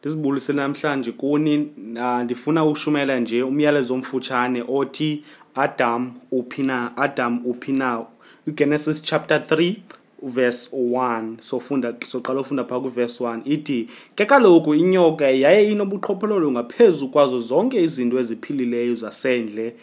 ndizibulise namhlanje kuni ah, ndifuna ushumela nje umyalezo omfutshane othi adam uphi na adam uphi na ugenesis chapter 3 verse 1 sofunda soqala ufunda phaa kuverse 1 ithi ke kaloku inyoka yaye inobuqhophololo ngaphezu kwazo zonke izinto eziphilileyo zasendle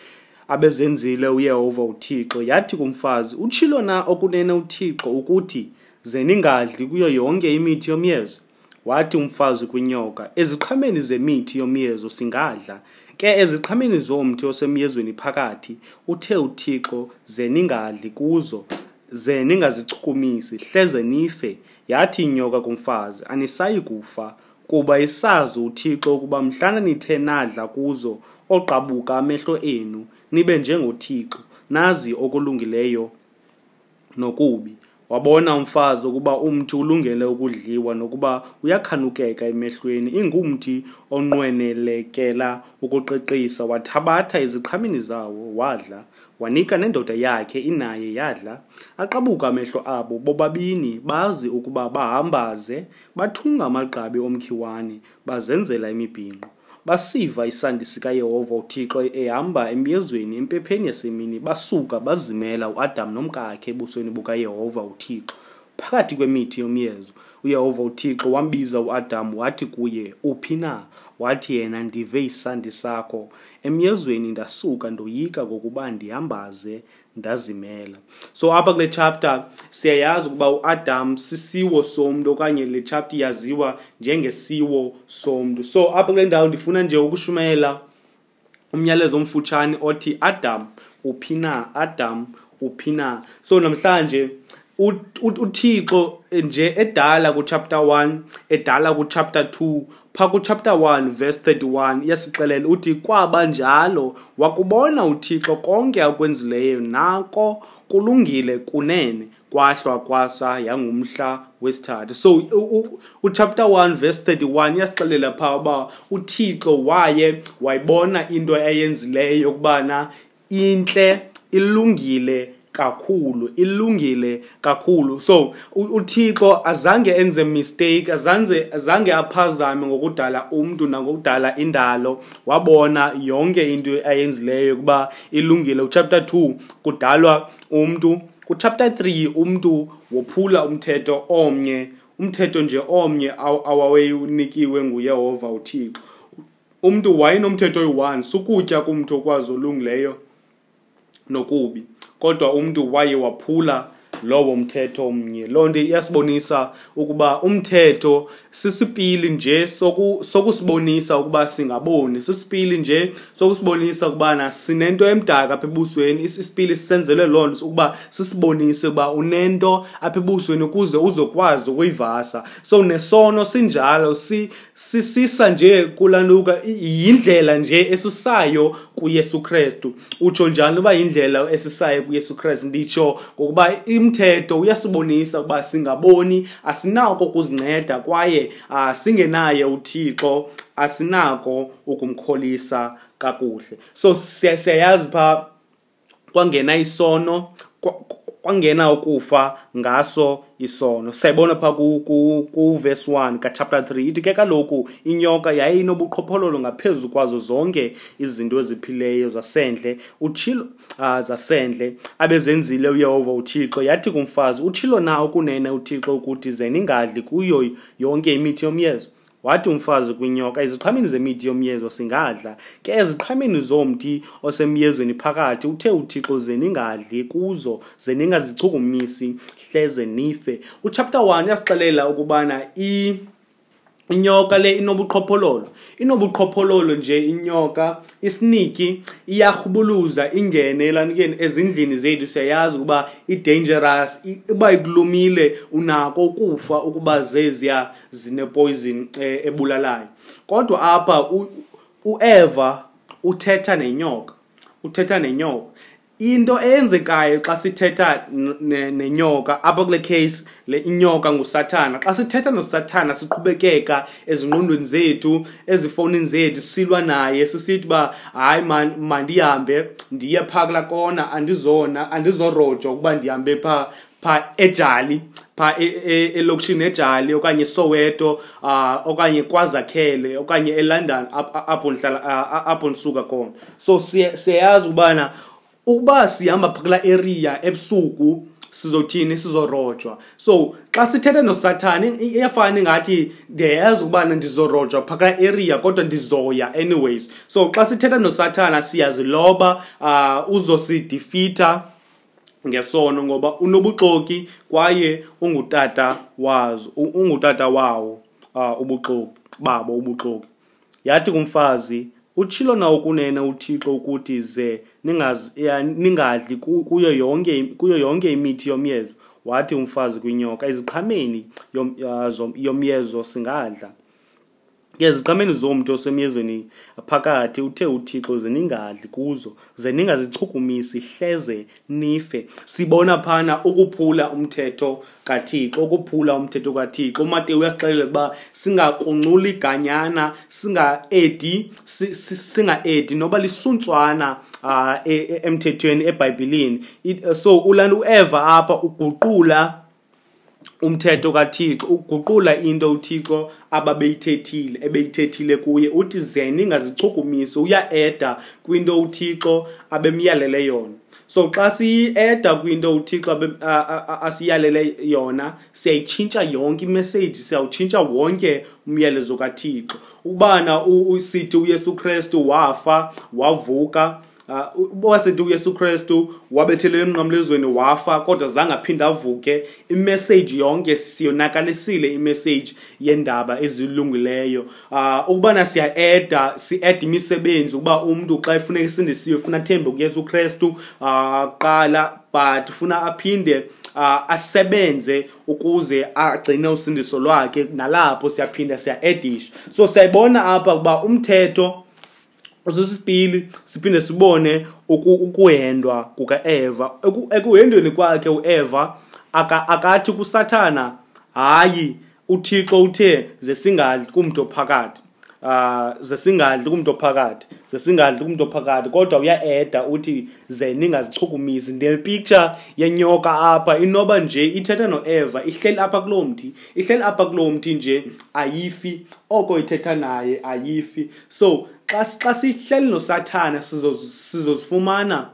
abezenzile uyehova uthixo yathi kumfazi utshilo na okunene uthixo ukuthi ze ningadli kuyo yonke imithi yomyezo Wathi umfazi kwinyoka, Eziqhameni zemithi yomyezo singadla, ke eziqhameni zomthi osemyezweni phakathi, uthe uThixo, ze ningadli kuzo, ze ningazichukumisi, hleze nife. Yathi inyoka kumfazi, Anisayi kufa, kuba isazi uThixo ukuba mhlana nithe nadla kuzo, ogqabuka amehlo enu, nibe njengoThixo, nazi okulungileyo nokubi wabona umfazi ukuba umthi ulungele ukudliwa nokuba uyakhanukeka emehlweni ingumthi onqwenelekela ukuqiqisa wathabatha iziqhamini zawo wadla wanika nendoda yakhe inaye yadla aqabuka amehlo abo bobabini bazi ukuba bahambaze bathunga amagqabi omkhiwane bazenzela imibhinqo Basiva isandi sikaYehova uThixo ehamba emyezweni empepheni yasemini, basuka bazimela uAdam nomkakhe ebusweni bukaYehova uThixo. Phakathi kwemithi yomyezo, uYehova uThixo wambiza uAdam wathi kuye, Uphi na? Wathi yena, Ndive isandi sakho. Emyezweni ndasuka ndoyika ngokuba ndihambaze ndazimela so apha kule chapter siyayazi ukuba uAdam sisiwo somntu okanye le chapter yaziwa njengesiwo somntu so apha kule ndawo ndifuna nje ukushumayela umyalezo omfutshane othi Adam uphi na Adam uphi na so namhlanje uthixo nje edala kuchapter 1 edala kuchapter 2 pha kuchapter 1 verse 31 iyasixelela uthi kwaba njalo wakubona uthixo konke akwenzileyo nako kulungile kunene kwahlwa kwasa yangumhla wesithathu so uchapter 1 verse 31 iyasixelela phaa uba uthixo waye wayibona into eyenzileyo yokubana intle ilungile kakhulu ilungile kakhulu so uthixo azange enze mistake azange azange aphazame ngokudala umntu nangokudala indalo wabona yonke into ayenzileyo ukuba ilungile uchapter 2 kudalwa umntu kuchapter 3 umntu wophula umthetho omnye umthetho nje omnye awaweyunikiwe nguyehova uthixo umntu wayenomthetho oyi-one sukutya kumntu okwazi olungileyo nokubi kodwa umntu waye waphula lowo mthetho omnye loo nto iyasibonisa ukuba umthetho sisipili nje sokusibonisa ukuba singaboni sisipili nje sokusibonisa ukubana sinento emdaka apha ebusweni isipili sisenzelwe loo nto ukuba sisibonise ukuba unento apha ebusweni ukuze uzokwazi ukuyivasa so nesono sinjalo sisisa nje kulanuka yindlela nje esisayo kuYesu Kristu utsho njani uba yindlela esisayo kuYesu Kristu nditsho ngokuba imthetho uyasibonisa ukuba singaboni asinako ukuzinceda kwaye ah, singenaye uThixo asinako ukumkholisa kakuhle so siyayazi pha kwangena isono kwangena ukufa ngaso isono siyayibona pha kuverse 1 kachapter 3 ithi ke kaloku inyoka yayinobuqhophololo ngaphezu kwazo zonke izinto eziphileyo zasendle utshilo uh, zasendle abezenzile uyehova uthixo yathi kumfazi utshilo na ukunene uthixo ukuthi ze ningadli kuyo yonke imithi yomyezo Wathi umfazi kwinyoka, Iziqhamini zemithi yomyezo singadla, ke eziqhamini zomthi osemyezweni phakathi uthe uThixo ze ningadli kuzo, ze ningazichukumisi, hleze nife. Uchapter 1 uyasixelela ukubana i inyoka le inobuqhophololo inobuqhophololo nje inyoka isiniki iyarhubuluza ingene lanikeni ezindlini zethu siyayazi ukuba i-dangerous uba ikulumile unako ukufa ukuba zeziya zinepoison eh, ebulalayo kodwa apha uEva uthetha nenyoka uthetha nenyoka into eyenzekayo xa sithetha nenyoka apha kule case le inyoka ngusathana xa sithetha nosathana siqhubekeka ezingqondweni zethu ezifowunini zethu silwa naye sisithi uba hayi mandihambe ndiye phaa kula kona andizona andizoroja ukuba ndihambe phaa phaa ejali phaa e, e, elokishini ejali okanye esoweto um okanye kwazakhele okanye elondon apho ndihlala apho ndisuka khona so siyayazi ukubana ukuba sihamba phakula eriya ebusuku sizothini sizorojwa so xa sithethe nosathane iyafana ingathi ndiyayazi ukubana ndizorojwa phakala area kodwa ndizoya anyways so xa sithetha nosathana siyaziloba um uh, uzosidifitha ngesono ngoba unobuxoki kwaye ungutata wazo ungutata wawo uh, ubuxoki babo ubuxoki yathi kumfazi utshilo na ukunene uthixo ukuthi ze ningadli kuyo yonke kuyo yonke imithi yomyezo wathi umfazi kwinyoka eziqhameni yomyezo singadla Ke ziqameni zomntu osemyezweni phakathi uthe uThixo ze ningadli kuzo ze ningazichukumisi hleze nife sibona phana ukuphula umthetho kaThixo ukuphula umthetho kaThixo uMateyu uyasixelela ukuba singakunculi iganyana singaedi singaedi noba lisuntswana e, e, emthethweni ebhayibhileni so ulanda ueva apha uguqula umthetho kaThixo uguqula into uThixo ababeyithethile ebeyithethile kuye uthi ze ningazichukumisi uyaeda kwinto uThixo abemyalele yona so xa siyieda kwinto uThixo asiyalele yona siyayitshintsha yonke imessage siyawutshintsha wonke umyalezo kaThixo ukubana usithi uYesu Kristu wafa wavuka Ah, owasintu uyesu kristu wabethelela emnqamlezweni wafa kodwa zange aphinde avuke imeseji yonke siyonakalisile imeseji yendaba ezilungileyo ah, ukubana siya-eda si-eda imisebenzi ukuba umntu xa efuneka esindisiwe funa athembe kuyesu kristu ah, qala but funa aphinde uh, asebenze ukuze agcine usindiso lwakhe nalapho siyaphinda siya-edisha so siyayibona apha ukuba umthetho osesipili siphinde sibone ukuhendwa kukaeva ekuhendweni kwakhe ueva akathi kusathana hayi uthixo uthe ze singadli kumntu ophakathi uh, ze singadli kumntu ophakathi ze singadli kumntu ophakathi kodwa uyaeda uthi ze ningazichukumisi ndepicture yenyoka apha inoba nje ithetha noeva ihleli apha kuloo mthi ihleli apha kuloo mthi nje ayifi oko ithetha naye ayifi so xa xa sihleli nosathana sizozifumana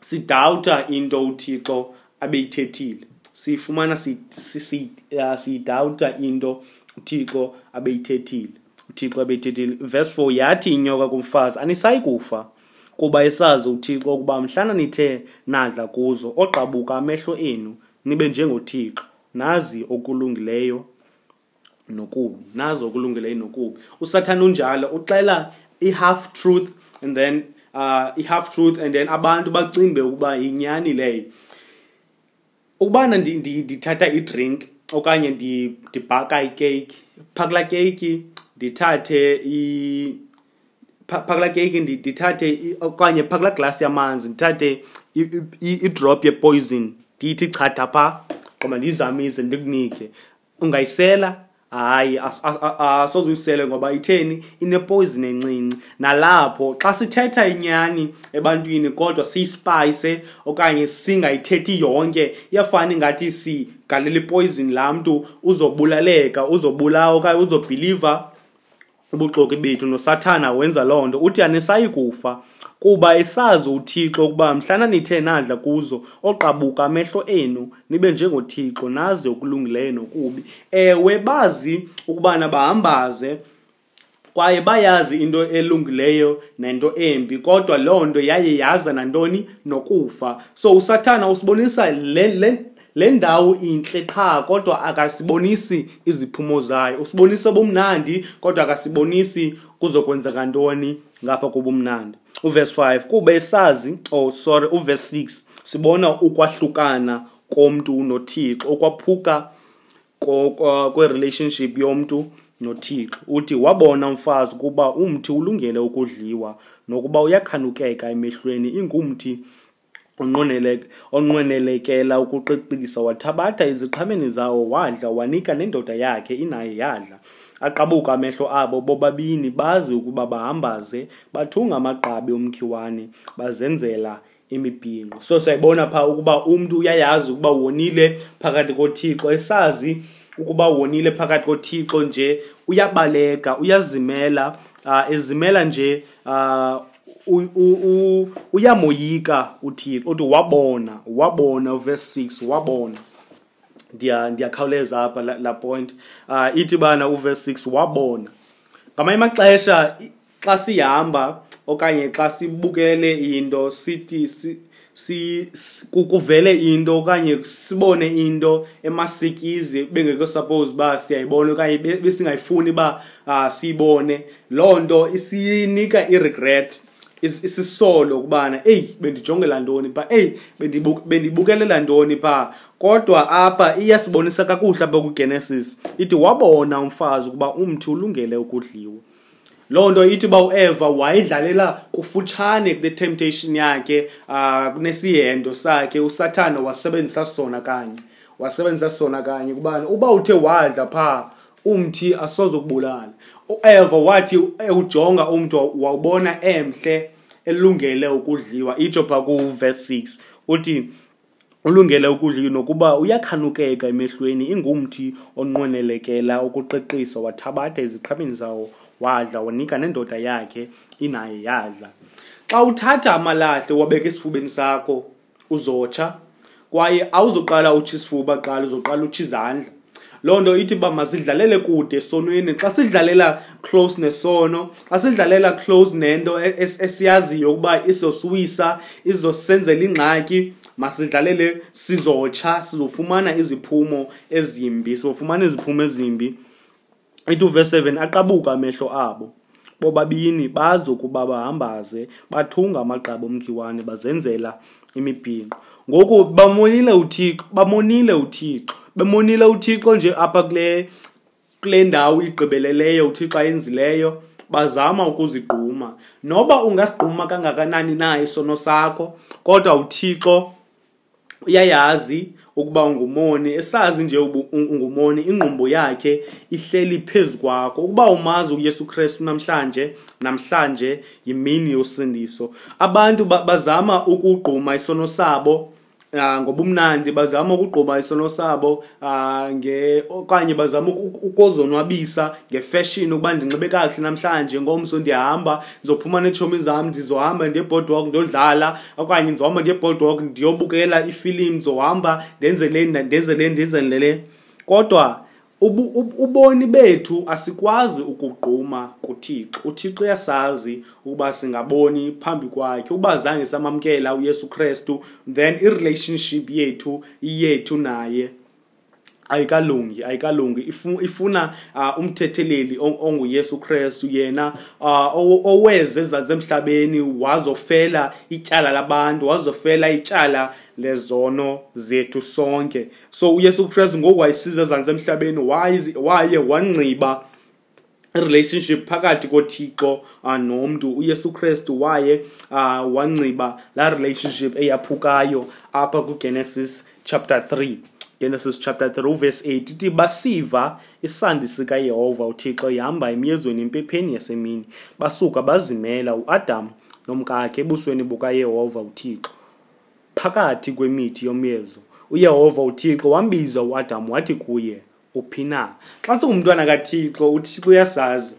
sidawuta into uthixo abeyithethile siyifumana uh, siyidawuta into uthixo abeyithethile uthixo abeyithethile verse 4 yathi inyoka kumfazi anisayi kufa kuba esazi uthixo ukuba mhlana nithe nadla kuzo ogqabuka amehlo enu nibe njengothixo nazi okulungileyo nokubi nazi okulungele inokubi usathana unjalo uxela i-half truth and then uh, i-half truth and then abantu bacimbe ukuba yinyani leyo ukubana ndithatha ndi, ndi idrink okanye ndibhaka ndi ikeyiki phakula keyiki ndithathe phakula keyiki ndithathe okanye phakula glasi yamanzi ndithathe idrop yepoison ndiyithi chatha phaa qoma ndiyizamise ndikunike ungayisela hayi asoze uyisele ngoba itheni inepoison encinci nalapho xa sithetha inyani ebantwini kodwa siyispayise okanye singayithethi yonke iyafana ingathi sigalela ipoison laa mntu uzobulaleka uzobulawa okanye uzobhiliva ubuxoki bethu nosathana wenza loo nto uthi anisayi kufa kuba esazi uthixo ukuba mhlana nithe nadla kuzo oqabuka amehlo enu nibe njengothixo nazi okulungileyo nokubi ewe bazi ukubana bahambaze kwaye bayazi into elungileyo nento embi kodwa loo nto yaye yaza nantoni nokufa so usathana usibonisa le, le Le ndawo intle qha kodwa akasibonisi iziphumo zayo. Usibonisa ubumnandi kodwa akasibonisi kuzokwenzeka ntoni ngapha kobumnandi. Uverse 5 kuba esazi oh sorry uverse 6 sibona ukwahlukana komntu noThixo okwaphuka kwe-relationship yomntu noThixo. Uthi wabona umfazi kuba umthi ulungele ukudliwa nokuba uyakhanukeka emehlweni ingumthi onqwenelekela ukuqiqisa wathabatha iziqhameni zawo wadla wanika nendoda yakhe inaye yadla aqabuka amehlo abo bobabini bazi ukuba bahambaze bathunga amagqabi omkhiwane bazenzela imibhinqo so siyayibona pha ukuba umntu uyayazi ukuba wonile phakathi kothixo esazi ukuba wonile phakathi kothixo nje uyabaleka uyazimela uh, ezimela nje uh, uyamoyika uthixo uthi wabona wabona uverse 6 wabona ndiyakhawuleza apha la point ah, ithi bana uverse 6 wabona ngamanye amaxesha xa sihamba okanye xa sibukele into sithi si kuvele into okanye sibone into emasikizi bengekho suppose ba siyayibona okanye besingayifuni ba ah, siyibone loo nto isinika i-regret isisolo ukubana eyi bendijongela ntoni pha eyi bendibukelela ntoni pha kodwa apha iyasibonisa kakuhle apha kwigenesis ithi wabona umfazi ukuba umthi ulungele ukudliwa loo nto ithi uba ueva wayidlalela kufutshane kule temptation yakhe um ah, kunesihendo sakhe usathana wasebenzisa sona kanye wasebenzisa sona kanye kubani uba uthe wadla phaa umthi asoze ukubulala ueva wathi ewujonga umntu wawubona emhle elungele ukudliwa itsho phaa kuverse 6 uthi ulungele ukudliwa nokuba uyakhanukeka emehlweni ingumthi onqwenelekela ukuqiqisa wathabatha eziqhameni zawo wadla wanika nendoda yakhe inaye yadla xa uthatha amalahle wabeka esifubeni sakho uzotsha kwaye awuzoqala utsha isifuba qala uzoqala utsha izandla loo nto ithi uba masidlalele kude esonweni xa sidlalela close nesono xa sidlalela close nento e-, esiyaziyo ukuba izosiwisa izosenzela ingxaki masidlalele sizotsha sizofumana iziphumo ezimbi sizofumana iziphumo ezimbi Ithi uvesi 7 aqabuka amehlo abo bobabini bazi ukuba bahambaze bathunga amagqaba omkhiwane bazenzela imibhinqo ngoku bamonile uthixo bamonile uthixo bemonile uthixo nje apha kule kule ndawo igqibeleleyo uthixo ayenzileyo bazama ukuzigquma noba ungasigquma kangakanani na isono sakho kodwa uthixo uyayazi ukuba ungumoni esazi nje ubu- un- ungumoni ingqumbo yakhe ihleli phezu kwakho ukuba umazi uyesu kristu namhlanje namhlanje yimini yosindiso abantu ba- bazama ukugquma isono sabo ah, ngobumnandi bazama ukugquma isono sabo Ah, nge okanye bazama ukozonwabisa ngefashion ukuba ndinxibe kakuhle namhlanje ngomso ndiyahamba ndizophuma neetshomi zam ndizohamba ndiye boardwalk ndiyodlala okanye ndizohamba ndiye boardwalk ndiyobukela iifilimu ndizohamba ndenze le ndenze le ndenze le le kodwa uboni bethu asikwazi ukugquma kuthixo uthixo uyasazi ukuba singaboni phambi kwakhe uba zange samamkela uyesu kristu then irelationship yethu iyethu naye ayikalungi ayikalungi ifuna uh, umthetheleli onguyesu kristu yena uh, oweze ezantsi emhlabeni wazofela ityala labantu wazofela ityala lezono zethu sonke so uyesu kristu ngoku wayisiza ezantsi emhlabeni waye wangciba relationship phakathi kothixo uh, nomntu uyesu kristu waye uh, wanxiba laa relationship eyaphukayo apha kugenesis chapter 3 genesis chapter 3 verse 8 ithi basiva isandi sikayehova uthixo ihamba emyezweni empepheni yasemini basuka bazimela uadam nomkakhe ebusweni bukayehova uthixo phakathi kwemithi yomyezo uyehova uthixo wambiza uadam wathi kuye uphi na xa singumntwana kathixo uthixo uyasazi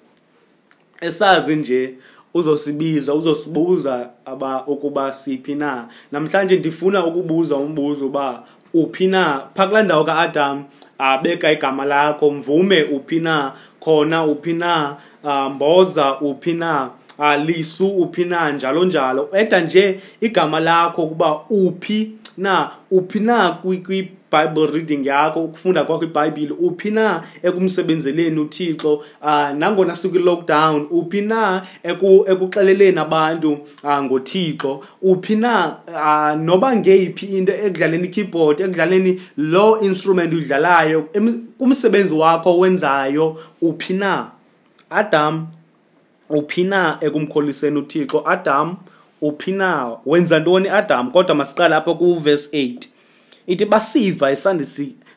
esazi nje uzosibiza uzosibuza aba ukuba siphi na namhlanje ndifuna ukubuza umbuzo uba uphi na phaa kulaa ndawo kaadam abeka igama lakho mvume uphi na khona uphi na uh, mboza uphi na uh, lisu uphi na njalo njalo eda nje igama lakho ukuba uphi na uphi na kwibible reading yakho ukufunda kwakho ibhayibhile uphi na ekumsebenzeleni uthixo uh, nangona sikwi-lockdown uphi na eku, ekuxeleleni abantu uh, ngothixo uphi na uh, noba ngeyiphi into ekudlaleni ikeyboard ekudlaleni loo instrument udlalayo kumsebenzi wakho wenzayo uphi na adam uphi na ekumkholiseni uthixo adam uphi na wenza ntoni adam kodwa masiqale apha kuverse 8 ithi basiva isandi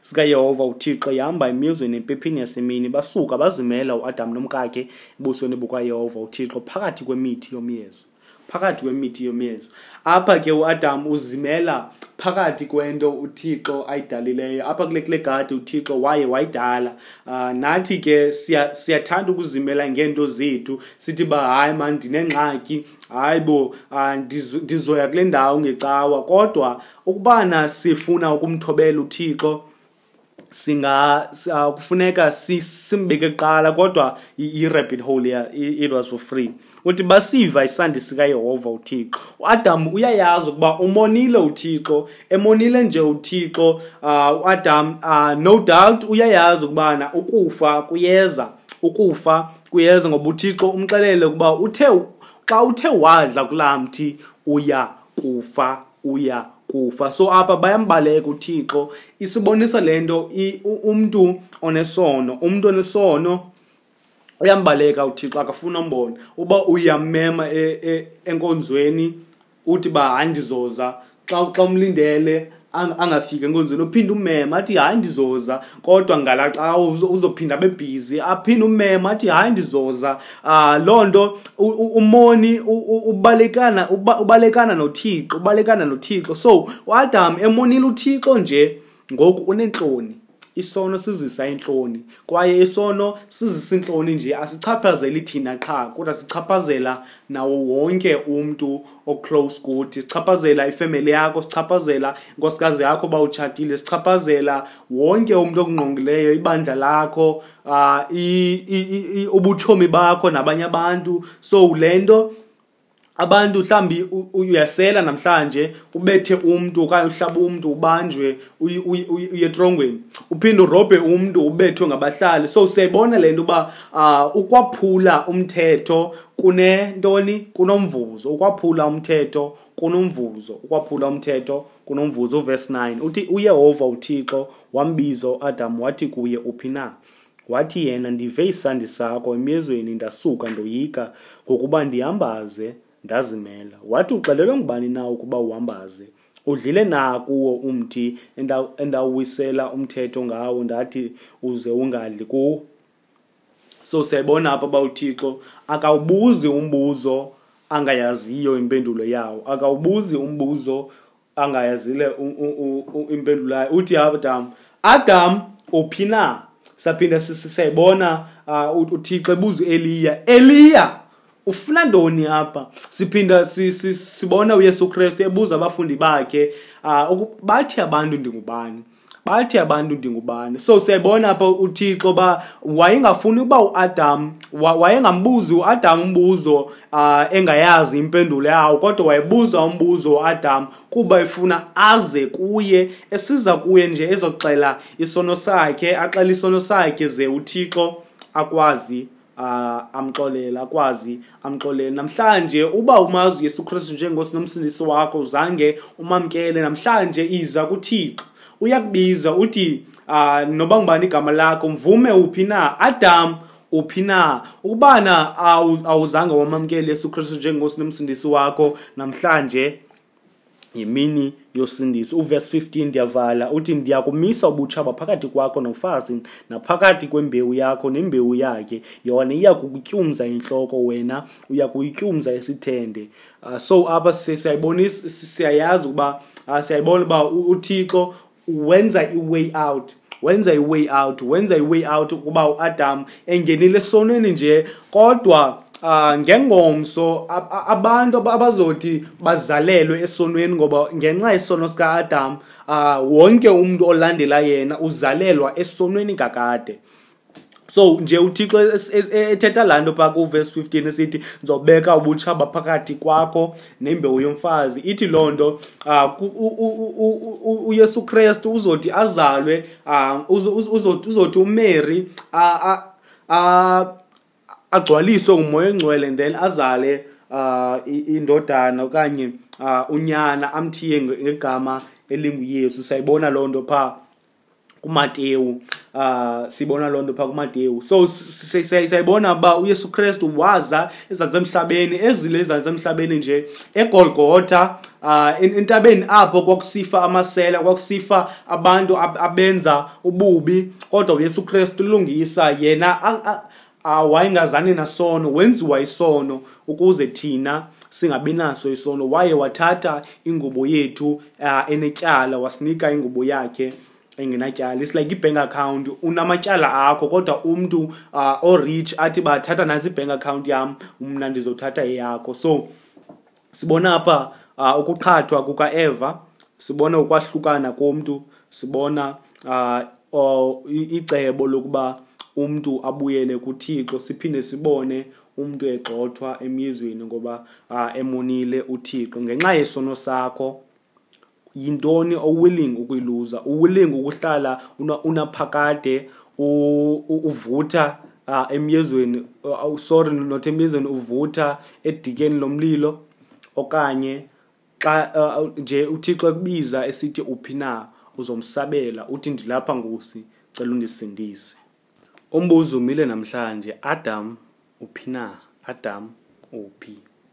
sikayehova uthixo ihamba emizweni empephini yasemini basuka bazimela uadam nomkakhe ebusweni bukayehova uthixo phakathi kwemithi yomyezo phakathi kwemithi yomiyezo apha ke uadam uzimela phakathi kwento uthixo ayidalileyo apha kule kule gadi uthixo waye wayidala uh, nathi ke siyathanda siya ukuzimela ngeento zethu sithi ba hayi ma ndinengxaki hayi bo uh, ah, ndiz, ndizoya kule ndawo ngecawa kodwa ukubana sifuna ukumthobela uthixo singa uh, kufuneka simbeke kuqala kodwa i-rabbit hole ya it was for free uthi basiva isandi sikayehova uthixo uadam uyayazi ukuba umonile uthixo emonile nje uthixo uh, uadam uh, no doubt uyayazi ukubana ukufa kuyeza ukufa kuyeza ngoba uthixo umxelele ukuba uthe xa uthe wadla kulaa mthi uya kufa uya kufa so apha bayambaleka uthixo isibonisa le nto umntu onesono umntu onesono uyambaleka uthixo akafuna umbona uba uyamema e, e, enkonzweni uthi ba hayi ndizoza xa umlindele angafiki enkonzweni uphinde umema athi hayi ndizoza kodwa ngala xa uzophinda bebhizi aphinde umema athi hayi ndizoza um loo nto umoni ubalekana ubalekana nothixo ubalekana nothixo so uadam emonile uthixo nje ngoku unentloni isono sizisa intloni kwaye isono sizisa intloni nje asichaphazeli thina qha kodwa sichaphazela nawo wonke umntu oclose kuthi sichaphazela ifemeli yakho sichaphazela inkosikazi yakho uba utshatile sichaphazela wonke umntu okungqongileyo ibandla lakho uh, ubutshomi bakho nabanye abantu so le nto abantu mhlawumbi uyasela namhlanje ubethe umntu okanye uhlaba umntu ubanjwe uye etrongweni uphinde urobhe umntu ubethwe ngabahlali so siyayibona le nto uba um ukwaphula umthetho kunentoni kunomvuzo ukwaphula umthetho kunomvuzo ukwaphula umthetho kunomvuzo uvesi 9 uthi uyehova uthixo wambiza uadam wathi kuye uphi na wathi yena ndive isandi sakho emyezweni ndasuka ndoyika ngokuba ndihambaze ndazimela wathi uxelelwe ngubani na ukuba uhambaze udlile na kuwo umthi endawuwisela umthetho ngawo ndathi uze ungadli kuwo so siyayibona apha uba uthixo akawubuzi umbuzo angayaziyo impendulo yawo akawubuzi umbuzo angayazile impendulo yayo uthi adam adam uphi na saphinda sisayibona uh, uthixo ebuza ueliya eliya ufuna ntoni apha siphinda sibona uyesu kristu ebuza abafundi bakhe um bathi abantu ndingubani bathi abantu ndingubani so siyayibona apha uthixo uba wayengafuni uba uadam wayengambuzi uadam umbuzo um engayazi impendulo yawo kodwa wayebuza umbuzo uadam kuba efuna aze kuye esiza kuye nje ezoxela isono sakhe axela isono sakhe ze uthixo akwazi amxolele akwazi amxolele namhlanje uba umazi uyesu kristu njengosi nomsindisi wakho uzange umamkele namhlanje iza kuthixo uyakubiza uthi uh, noba ngubani igama lakho mvume uphi na adam uphi na ukubana awuzange wamamkele yesu kristu njengosi nomsindisi wakho namhlanje yimini yosindiso uvesi 15 ndiyavala uthi ndiyakumisa ubutshaba phakathi kwakho nomfazi naphakathi kwembewu yakho nembewu yakhe yona iya kukutyumza intloko wena uya kuyityumza isithende uh, so apha siyayibonisa siyayazi ukuba uh, siyayibona uba uthixo wenza i-way out wenza i-way out wenza i-way out ukuba uAdam engenile sonweni nje kodwa uh, ngengomso abantu abazothi bazalelwe esonweni ngoba ngenxa yesono sikaAdam uh, wonke umuntu olandela yena uzalelwa esonweni kakade so nje uthixo ethetha laa nto phaa kuvesi 15 esithi ndizobeka ubutshaba phakathi kwakho nembewu yomfazi ithi loo nto ah, uyesu krestu uzothi azalwe ah, uzothi umary agcwaliswe ngumoya ongcwele and then azale ah, indodana okanye unyana amthiye ngegama elinguyesu siyayibona loo nto phaa kumatewu uh, sibona loo nto phaa kumatewu so siyayibona uba uyesu kristu waza ezantsi emhlabeni ezile ezantsi emhlabeni nje egolgotha uh, entabeni apho kwakusifa amasela kwakusifa abantu abenza ububi kodwa uyesu kristu lungisa yena awayengazani nasono wenziwa isono ukuze thina singabi naso isono waye wathatha ingubo yethu uh, enetyala wasinika ingubo yakhe engenatyala it's like i-bank account unamatyala akho kodwa umntu uh, ah, orich athi bathatha nantsi i-bank account yam mna ndizothatha eyakho so sibona apha uh, ukuqhathwa kukaeva sibona ukwahlukana komntu sibona uh, or icebo lokuba umntu abuyele kuthixo siphinde sibone umntu egxothwa emyizweni ngoba uh, emonile uthixo ngenxa yesono sakho yintoni owilling ukuyiluza uwilling ukuhlala unaphakade uvutha uh, emyezweni uh, sorry not emyezweni uvutha edikeni lomlilo okanye xa uh, nje uthixo ekubiza esithi uphi na uzomsabela uthi ndilapha nkosi cela undisindise umbuzo umile namhlanje adam uphi na adam uphi